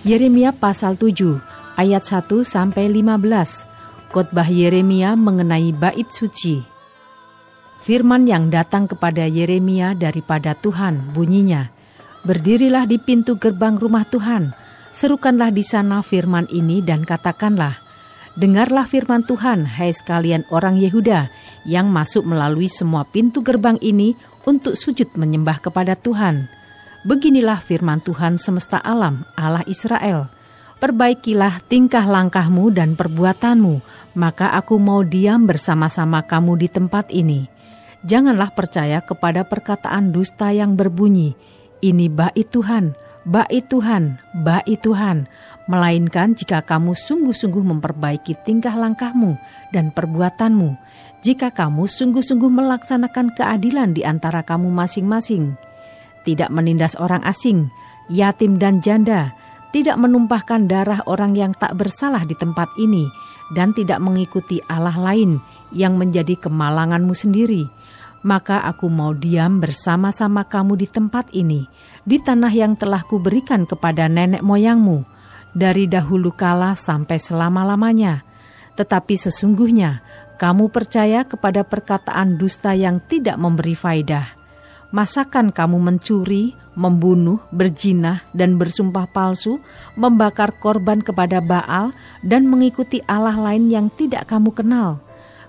Yeremia pasal 7 ayat 1 sampai 15. Khotbah Yeremia mengenai bait suci. Firman yang datang kepada Yeremia daripada Tuhan bunyinya, Berdirilah di pintu gerbang rumah Tuhan, serukanlah di sana firman ini dan katakanlah, Dengarlah firman Tuhan, hai sekalian orang Yehuda yang masuk melalui semua pintu gerbang ini untuk sujud menyembah kepada Tuhan Beginilah firman Tuhan semesta alam, Allah Israel. Perbaikilah tingkah langkahmu dan perbuatanmu, maka aku mau diam bersama-sama kamu di tempat ini. Janganlah percaya kepada perkataan dusta yang berbunyi, ini bait Tuhan, bait Tuhan, bait Tuhan, melainkan jika kamu sungguh-sungguh memperbaiki tingkah langkahmu dan perbuatanmu, jika kamu sungguh-sungguh melaksanakan keadilan di antara kamu masing-masing tidak menindas orang asing, yatim dan janda, tidak menumpahkan darah orang yang tak bersalah di tempat ini, dan tidak mengikuti Allah lain yang menjadi kemalanganmu sendiri, maka aku mau diam bersama-sama kamu di tempat ini, di tanah yang telah kuberikan kepada nenek moyangmu, dari dahulu kala sampai selama-lamanya. Tetapi sesungguhnya, kamu percaya kepada perkataan dusta yang tidak memberi faidah Masakan kamu mencuri, membunuh, berjinah, dan bersumpah palsu, membakar korban kepada Baal, dan mengikuti Allah lain yang tidak kamu kenal?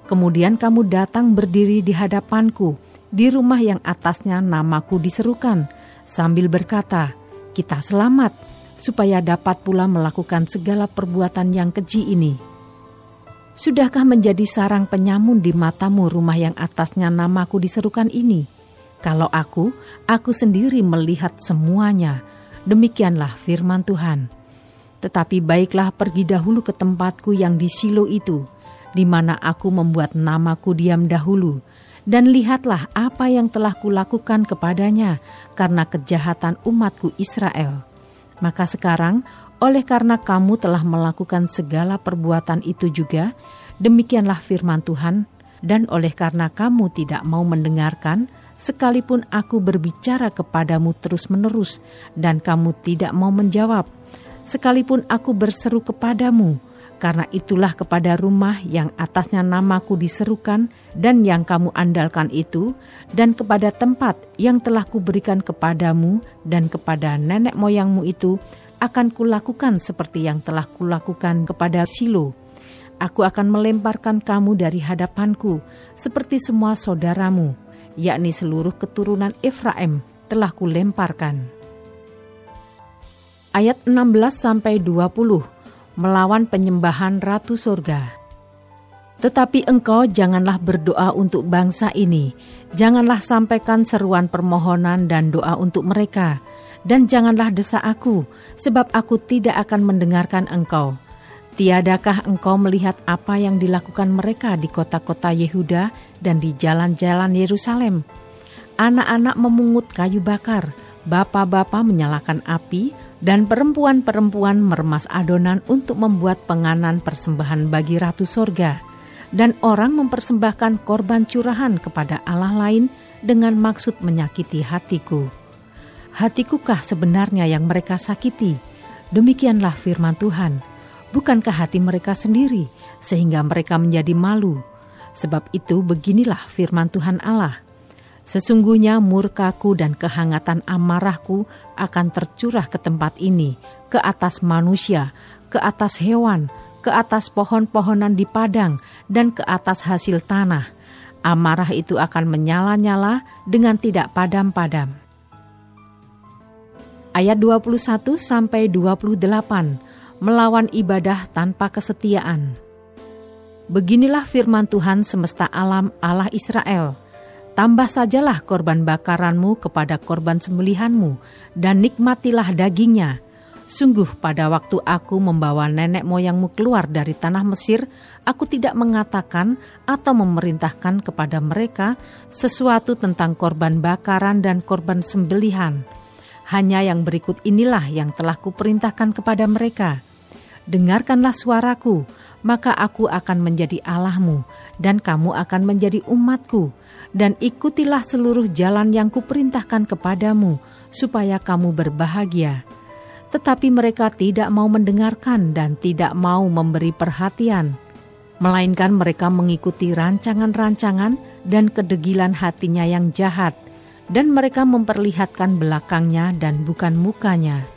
Kemudian kamu datang berdiri di hadapanku, di rumah yang atasnya namaku diserukan, sambil berkata, "Kita selamat, supaya dapat pula melakukan segala perbuatan yang keji ini." Sudahkah menjadi sarang penyamun di matamu rumah yang atasnya namaku diserukan ini?' Kalau aku, aku sendiri melihat semuanya. Demikianlah firman Tuhan. Tetapi baiklah pergi dahulu ke tempatku yang di Silo itu, di mana aku membuat namaku diam dahulu, dan lihatlah apa yang telah kulakukan kepadanya karena kejahatan umatku Israel. Maka sekarang, oleh karena kamu telah melakukan segala perbuatan itu juga, demikianlah firman Tuhan, dan oleh karena kamu tidak mau mendengarkan, sekalipun aku berbicara kepadamu terus-menerus dan kamu tidak mau menjawab, sekalipun aku berseru kepadamu, karena itulah kepada rumah yang atasnya namaku diserukan dan yang kamu andalkan itu, dan kepada tempat yang telah kuberikan kepadamu dan kepada nenek moyangmu itu, akan kulakukan seperti yang telah kulakukan kepada Silo. Aku akan melemparkan kamu dari hadapanku, seperti semua saudaramu, yakni seluruh keturunan Efraim telah kulemparkan. Ayat 16 sampai 20 melawan penyembahan ratu surga. Tetapi engkau janganlah berdoa untuk bangsa ini, janganlah sampaikan seruan permohonan dan doa untuk mereka, dan janganlah desak aku, sebab aku tidak akan mendengarkan engkau Tiadakah engkau melihat apa yang dilakukan mereka di kota-kota Yehuda dan di jalan-jalan Yerusalem? Anak-anak memungut kayu bakar, bapak-bapak menyalakan api, dan perempuan-perempuan meremas adonan untuk membuat penganan persembahan bagi Ratu Sorga. Dan orang mempersembahkan korban curahan kepada Allah lain dengan maksud menyakiti hatiku. Hatikukah sebenarnya yang mereka sakiti? Demikianlah firman Tuhan bukankah hati mereka sendiri sehingga mereka menjadi malu? Sebab itu beginilah firman Tuhan Allah. Sesungguhnya murkaku dan kehangatan amarahku akan tercurah ke tempat ini, ke atas manusia, ke atas hewan, ke atas pohon-pohonan di padang, dan ke atas hasil tanah. Amarah itu akan menyala-nyala dengan tidak padam-padam. Ayat 21 sampai 28 melawan ibadah tanpa kesetiaan. Beginilah firman Tuhan semesta alam Allah Israel. Tambah sajalah korban bakaranmu kepada korban sembelihanmu, dan nikmatilah dagingnya. Sungguh pada waktu aku membawa nenek moyangmu keluar dari tanah Mesir, aku tidak mengatakan atau memerintahkan kepada mereka sesuatu tentang korban bakaran dan korban sembelihan. Hanya yang berikut inilah yang telah kuperintahkan kepada mereka. Dengarkanlah suaraku, maka aku akan menjadi Allahmu, dan kamu akan menjadi umatku, dan ikutilah seluruh jalan yang kuperintahkan kepadamu, supaya kamu berbahagia. Tetapi mereka tidak mau mendengarkan dan tidak mau memberi perhatian, melainkan mereka mengikuti rancangan-rancangan dan kedegilan hatinya yang jahat, dan mereka memperlihatkan belakangnya dan bukan mukanya.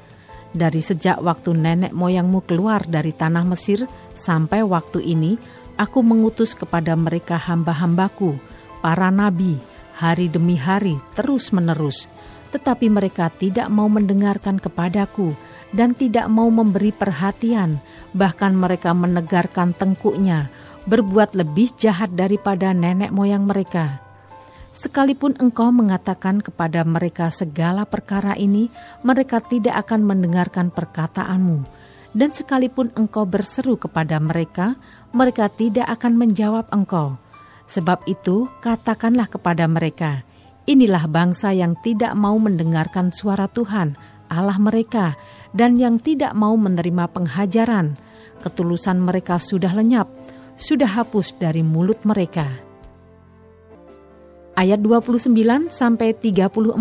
Dari sejak waktu nenek moyangmu keluar dari tanah Mesir sampai waktu ini, aku mengutus kepada mereka hamba-hambaku, para nabi, hari demi hari, terus-menerus. Tetapi mereka tidak mau mendengarkan kepadaku dan tidak mau memberi perhatian, bahkan mereka menegarkan tengkuknya, berbuat lebih jahat daripada nenek moyang mereka. Sekalipun engkau mengatakan kepada mereka segala perkara ini, mereka tidak akan mendengarkan perkataanmu. Dan sekalipun engkau berseru kepada mereka, mereka tidak akan menjawab engkau. Sebab itu, katakanlah kepada mereka, "Inilah bangsa yang tidak mau mendengarkan suara Tuhan, Allah mereka, dan yang tidak mau menerima penghajaran. Ketulusan mereka sudah lenyap, sudah hapus dari mulut mereka." Ayat 29 sampai 34.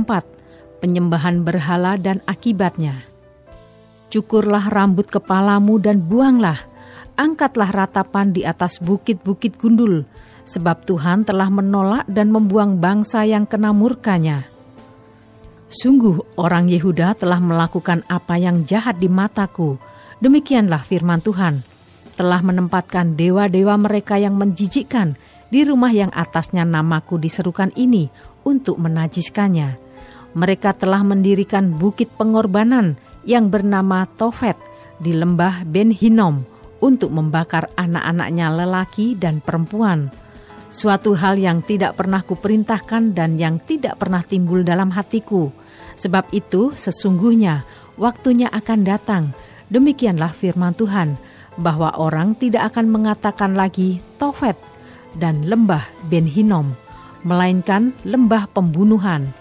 Penyembahan berhala dan akibatnya. Cukurlah rambut kepalamu dan buanglah, angkatlah ratapan di atas bukit-bukit gundul, sebab Tuhan telah menolak dan membuang bangsa yang kena murkanya. Sungguh orang Yehuda telah melakukan apa yang jahat di mataku. Demikianlah firman Tuhan. Telah menempatkan dewa-dewa mereka yang menjijikkan di rumah yang atasnya namaku diserukan ini untuk menajiskannya. Mereka telah mendirikan bukit pengorbanan yang bernama Tofet di lembah Ben Hinom untuk membakar anak-anaknya lelaki dan perempuan suatu hal yang tidak pernah kuperintahkan dan yang tidak pernah timbul dalam hatiku. Sebab itu sesungguhnya waktunya akan datang, demikianlah firman Tuhan, bahwa orang tidak akan mengatakan lagi Tofet dan lembah Ben Hinom, melainkan lembah pembunuhan.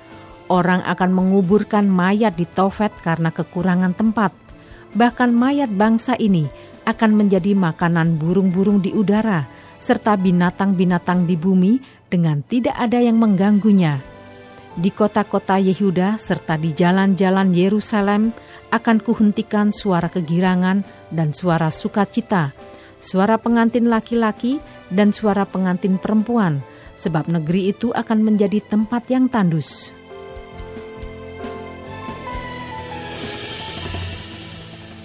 Orang akan menguburkan mayat di Tofet karena kekurangan tempat. Bahkan mayat bangsa ini akan menjadi makanan burung-burung di udara, serta binatang-binatang di bumi dengan tidak ada yang mengganggunya. Di kota-kota Yehuda serta di jalan-jalan Yerusalem akan kuhentikan suara kegirangan dan suara sukacita, suara pengantin laki-laki dan suara pengantin perempuan, sebab negeri itu akan menjadi tempat yang tandus.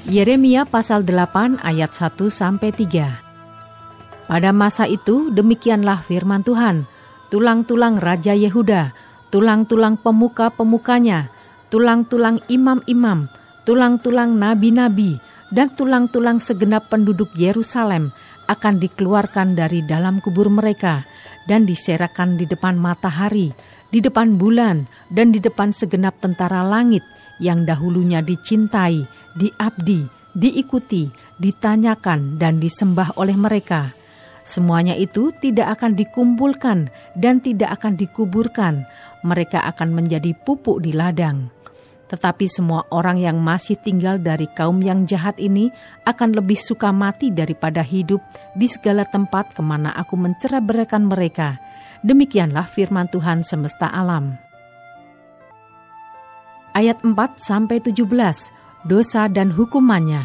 Yeremia pasal 8 ayat 1 sampai 3. Pada masa itu demikianlah firman Tuhan, tulang-tulang Raja Yehuda, tulang-tulang pemuka-pemukanya, tulang-tulang imam-imam, tulang-tulang nabi-nabi, dan tulang-tulang segenap penduduk Yerusalem akan dikeluarkan dari dalam kubur mereka dan diserakan di depan matahari, di depan bulan, dan di depan segenap tentara langit yang dahulunya dicintai, diabdi, diikuti, ditanyakan, dan disembah oleh mereka Semuanya itu tidak akan dikumpulkan dan tidak akan dikuburkan. Mereka akan menjadi pupuk di ladang. Tetapi semua orang yang masih tinggal dari kaum yang jahat ini akan lebih suka mati daripada hidup di segala tempat ke mana aku mencerai mereka. Demikianlah firman Tuhan semesta alam. Ayat 4 sampai 17 dosa dan hukumannya.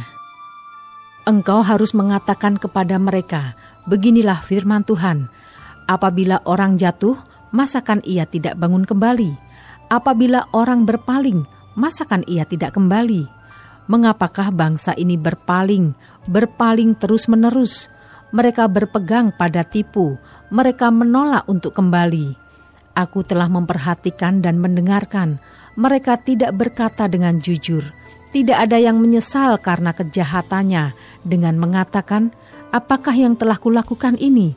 Engkau harus mengatakan kepada mereka, Beginilah firman Tuhan, apabila orang jatuh, masakan ia tidak bangun kembali? Apabila orang berpaling, masakan ia tidak kembali? Mengapakah bangsa ini berpaling, berpaling terus-menerus? Mereka berpegang pada tipu, mereka menolak untuk kembali. Aku telah memperhatikan dan mendengarkan, mereka tidak berkata dengan jujur. Tidak ada yang menyesal karena kejahatannya dengan mengatakan, apakah yang telah kulakukan ini?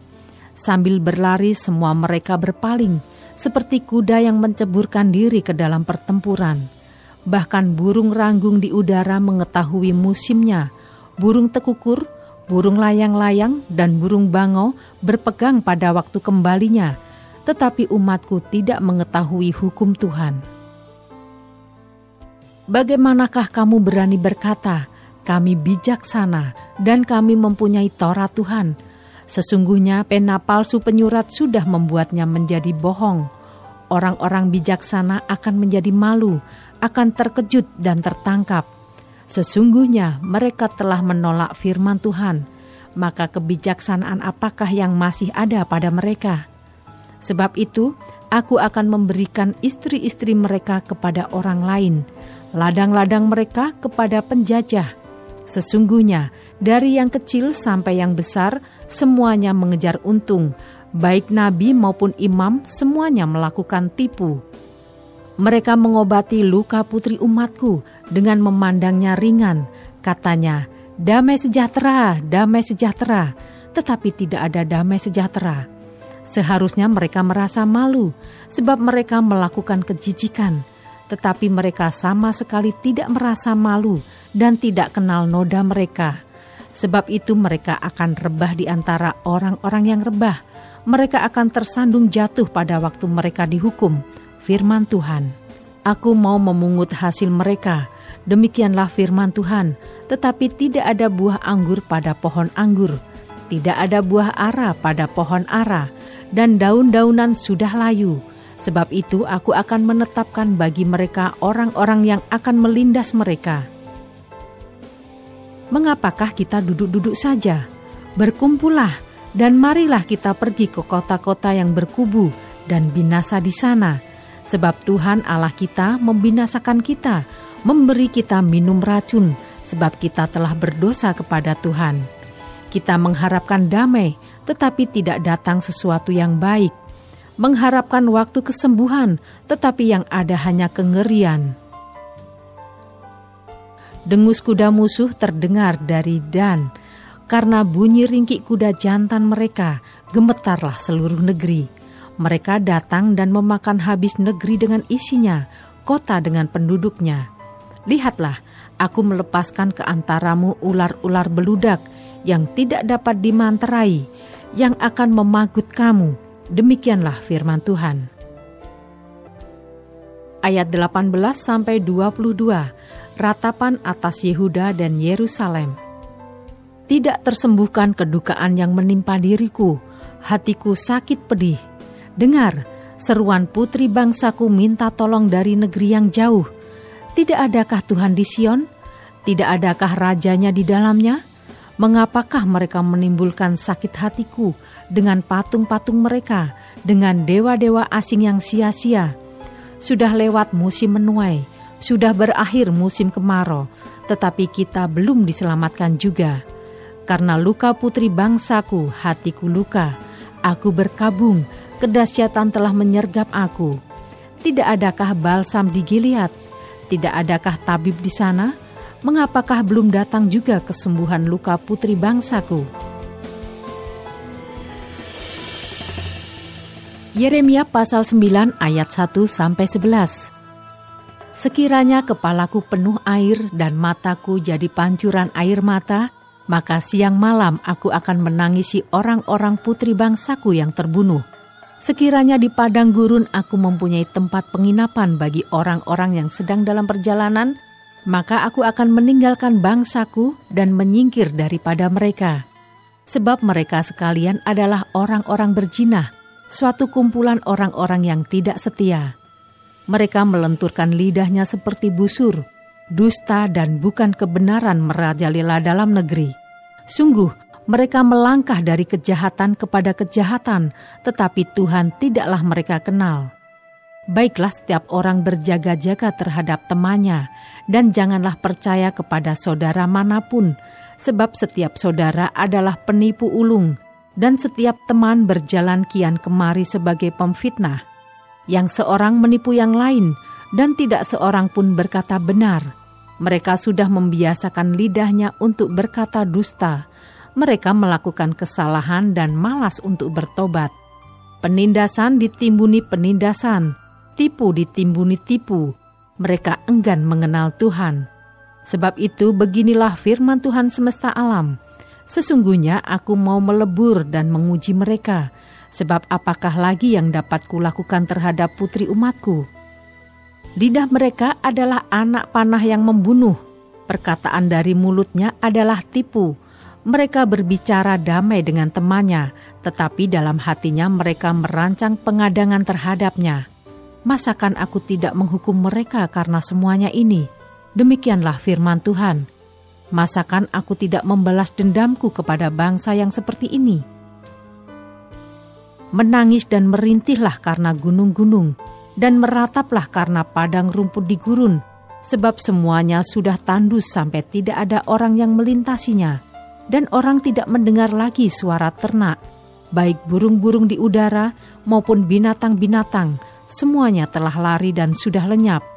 Sambil berlari semua mereka berpaling, seperti kuda yang menceburkan diri ke dalam pertempuran. Bahkan burung ranggung di udara mengetahui musimnya. Burung tekukur, burung layang-layang, dan burung bango berpegang pada waktu kembalinya. Tetapi umatku tidak mengetahui hukum Tuhan. Bagaimanakah kamu berani berkata, kami bijaksana dan kami mempunyai Taurat Tuhan, Sesungguhnya pena palsu penyurat sudah membuatnya menjadi bohong. Orang-orang bijaksana akan menjadi malu, akan terkejut dan tertangkap. Sesungguhnya mereka telah menolak firman Tuhan, maka kebijaksanaan apakah yang masih ada pada mereka? Sebab itu, aku akan memberikan istri-istri mereka kepada orang lain, ladang-ladang mereka kepada penjajah. Sesungguhnya, dari yang kecil sampai yang besar, semuanya mengejar untung. Baik nabi maupun imam, semuanya melakukan tipu. Mereka mengobati luka putri umatku dengan memandangnya ringan. Katanya, damai sejahtera, damai sejahtera, tetapi tidak ada damai sejahtera. Seharusnya mereka merasa malu, sebab mereka melakukan kejijikan, tetapi mereka sama sekali tidak merasa malu dan tidak kenal noda mereka. Sebab itu mereka akan rebah di antara orang-orang yang rebah. Mereka akan tersandung jatuh pada waktu mereka dihukum. Firman Tuhan. Aku mau memungut hasil mereka. Demikianlah firman Tuhan. Tetapi tidak ada buah anggur pada pohon anggur. Tidak ada buah ara pada pohon ara. Dan daun-daunan sudah layu. Sebab itu aku akan menetapkan bagi mereka orang-orang yang akan melindas mereka mengapakah kita duduk-duduk saja? Berkumpullah dan marilah kita pergi ke kota-kota yang berkubu dan binasa di sana. Sebab Tuhan Allah kita membinasakan kita, memberi kita minum racun, sebab kita telah berdosa kepada Tuhan. Kita mengharapkan damai, tetapi tidak datang sesuatu yang baik. Mengharapkan waktu kesembuhan, tetapi yang ada hanya kengerian dengus kuda musuh terdengar dari Dan. Karena bunyi ringkik kuda jantan mereka, gemetarlah seluruh negeri. Mereka datang dan memakan habis negeri dengan isinya, kota dengan penduduknya. Lihatlah, aku melepaskan ke antaramu ular-ular beludak yang tidak dapat dimanterai, yang akan memagut kamu. Demikianlah firman Tuhan. Ayat 18 sampai 22 ratapan atas Yehuda dan Yerusalem. Tidak tersembuhkan kedukaan yang menimpa diriku, hatiku sakit pedih. Dengar, seruan putri bangsaku minta tolong dari negeri yang jauh. Tidak adakah Tuhan di Sion? Tidak adakah rajanya di dalamnya? Mengapakah mereka menimbulkan sakit hatiku dengan patung-patung mereka, dengan dewa-dewa asing yang sia-sia? Sudah lewat musim menuai, sudah berakhir musim kemarau, tetapi kita belum diselamatkan juga. Karena luka putri bangsaku, hatiku luka. Aku berkabung, kedahsyatan telah menyergap aku. Tidak adakah balsam di Gilead? Tidak adakah tabib di sana? Mengapakah belum datang juga kesembuhan luka putri bangsaku? Yeremia pasal 9 ayat 1 sampai 11. Sekiranya kepalaku penuh air dan mataku jadi pancuran air mata, maka siang malam aku akan menangisi orang-orang putri bangsaku yang terbunuh. Sekiranya di padang gurun aku mempunyai tempat penginapan bagi orang-orang yang sedang dalam perjalanan, maka aku akan meninggalkan bangsaku dan menyingkir daripada mereka. Sebab mereka sekalian adalah orang-orang berjinah, suatu kumpulan orang-orang yang tidak setia mereka melenturkan lidahnya seperti busur, dusta dan bukan kebenaran merajalela dalam negeri. Sungguh, mereka melangkah dari kejahatan kepada kejahatan, tetapi Tuhan tidaklah mereka kenal. Baiklah setiap orang berjaga-jaga terhadap temannya, dan janganlah percaya kepada saudara mana pun, sebab setiap saudara adalah penipu ulung, dan setiap teman berjalan kian kemari sebagai pemfitnah yang seorang menipu yang lain, dan tidak seorang pun berkata benar. Mereka sudah membiasakan lidahnya untuk berkata dusta. Mereka melakukan kesalahan dan malas untuk bertobat. Penindasan ditimbuni penindasan, tipu ditimbuni tipu. Mereka enggan mengenal Tuhan. Sebab itu beginilah firman Tuhan semesta alam. Sesungguhnya aku mau melebur dan menguji mereka, sebab apakah lagi yang dapat kulakukan terhadap putri umatku? Lidah mereka adalah anak panah yang membunuh, perkataan dari mulutnya adalah tipu. Mereka berbicara damai dengan temannya, tetapi dalam hatinya mereka merancang pengadangan terhadapnya. Masakan aku tidak menghukum mereka karena semuanya ini? Demikianlah firman Tuhan. Masakan aku tidak membalas dendamku kepada bangsa yang seperti ini? Menangis dan merintihlah karena gunung-gunung, dan merataplah karena padang rumput di gurun, sebab semuanya sudah tandus sampai tidak ada orang yang melintasinya, dan orang tidak mendengar lagi suara ternak, baik burung-burung di udara maupun binatang-binatang, semuanya telah lari dan sudah lenyap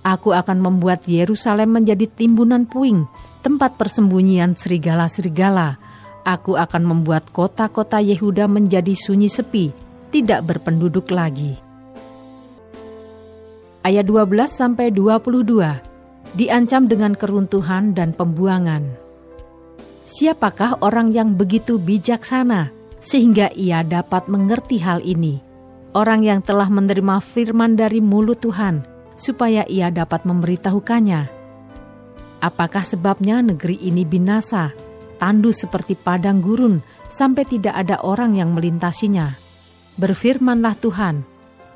Aku akan membuat Yerusalem menjadi timbunan puing, tempat persembunyian serigala-serigala. Aku akan membuat kota-kota Yehuda menjadi sunyi sepi, tidak berpenduduk lagi. Ayat 12 sampai 22 diancam dengan keruntuhan dan pembuangan. Siapakah orang yang begitu bijaksana sehingga ia dapat mengerti hal ini? Orang yang telah menerima firman dari mulut Tuhan supaya ia dapat memberitahukannya. Apakah sebabnya negeri ini binasa, tandus seperti padang gurun, sampai tidak ada orang yang melintasinya? Berfirmanlah Tuhan,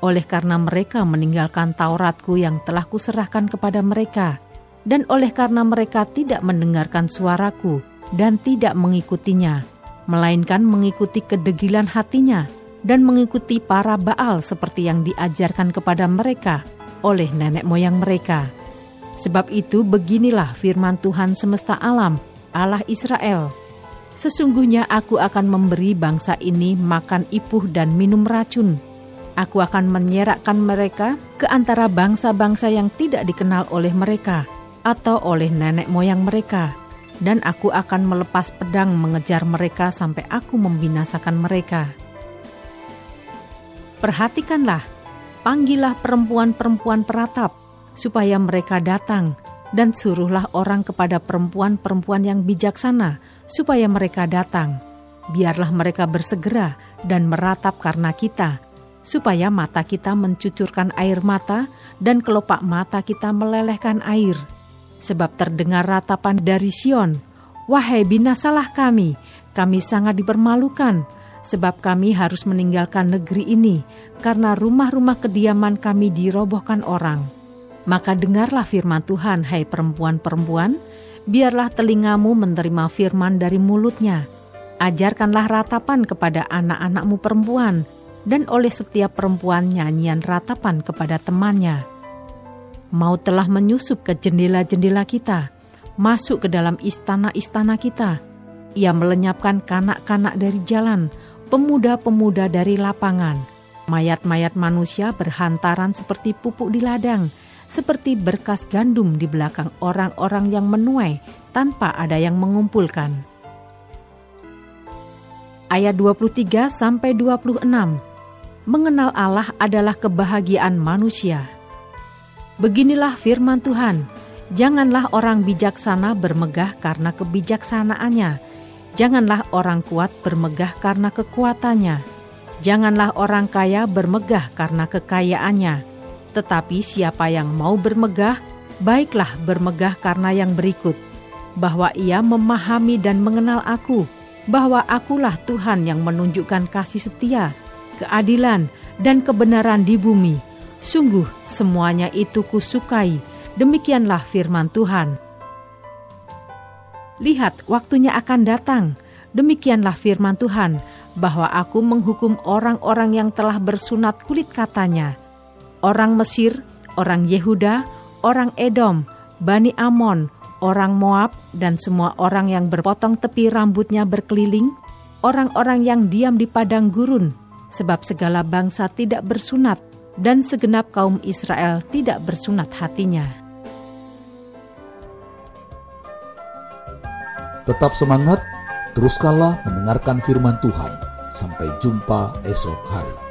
oleh karena mereka meninggalkan Tauratku yang telah kuserahkan kepada mereka, dan oleh karena mereka tidak mendengarkan suaraku dan tidak mengikutinya, melainkan mengikuti kedegilan hatinya dan mengikuti para Baal seperti yang diajarkan kepada mereka, oleh nenek moyang mereka. Sebab itu beginilah firman Tuhan semesta alam, Allah Israel. Sesungguhnya aku akan memberi bangsa ini makan ipuh dan minum racun. Aku akan menyerakkan mereka ke antara bangsa-bangsa yang tidak dikenal oleh mereka atau oleh nenek moyang mereka. Dan aku akan melepas pedang mengejar mereka sampai aku membinasakan mereka. Perhatikanlah panggillah perempuan-perempuan peratap, supaya mereka datang, dan suruhlah orang kepada perempuan-perempuan yang bijaksana, supaya mereka datang. Biarlah mereka bersegera dan meratap karena kita, supaya mata kita mencucurkan air mata dan kelopak mata kita melelehkan air. Sebab terdengar ratapan dari Sion, Wahai binasalah kami, kami sangat dipermalukan, sebab kami harus meninggalkan negeri ini, karena rumah-rumah kediaman kami dirobohkan orang. Maka dengarlah firman Tuhan, hai perempuan-perempuan, biarlah telingamu menerima firman dari mulutnya. Ajarkanlah ratapan kepada anak-anakmu perempuan, dan oleh setiap perempuan nyanyian ratapan kepada temannya. Mau telah menyusup ke jendela-jendela kita, masuk ke dalam istana-istana kita. Ia melenyapkan kanak-kanak dari jalan, pemuda-pemuda dari lapangan. Mayat-mayat manusia berhantaran seperti pupuk di ladang, seperti berkas gandum di belakang orang-orang yang menuai tanpa ada yang mengumpulkan. Ayat 23 sampai 26. Mengenal Allah adalah kebahagiaan manusia. Beginilah firman Tuhan, janganlah orang bijaksana bermegah karena kebijaksanaannya, Janganlah orang kuat bermegah karena kekuatannya. Janganlah orang kaya bermegah karena kekayaannya. Tetapi siapa yang mau bermegah, baiklah bermegah karena yang berikut, bahwa ia memahami dan mengenal aku, bahwa akulah Tuhan yang menunjukkan kasih setia, keadilan, dan kebenaran di bumi. Sungguh semuanya itu kusukai, demikianlah firman Tuhan. Lihat, waktunya akan datang. Demikianlah firman Tuhan, bahwa aku menghukum orang-orang yang telah bersunat kulit katanya. Orang Mesir, orang Yehuda, orang Edom, Bani Amon, orang Moab, dan semua orang yang berpotong tepi rambutnya berkeliling, orang-orang yang diam di padang gurun, sebab segala bangsa tidak bersunat, dan segenap kaum Israel tidak bersunat hatinya. Tetap semangat, teruskanlah mendengarkan firman Tuhan. Sampai jumpa esok hari.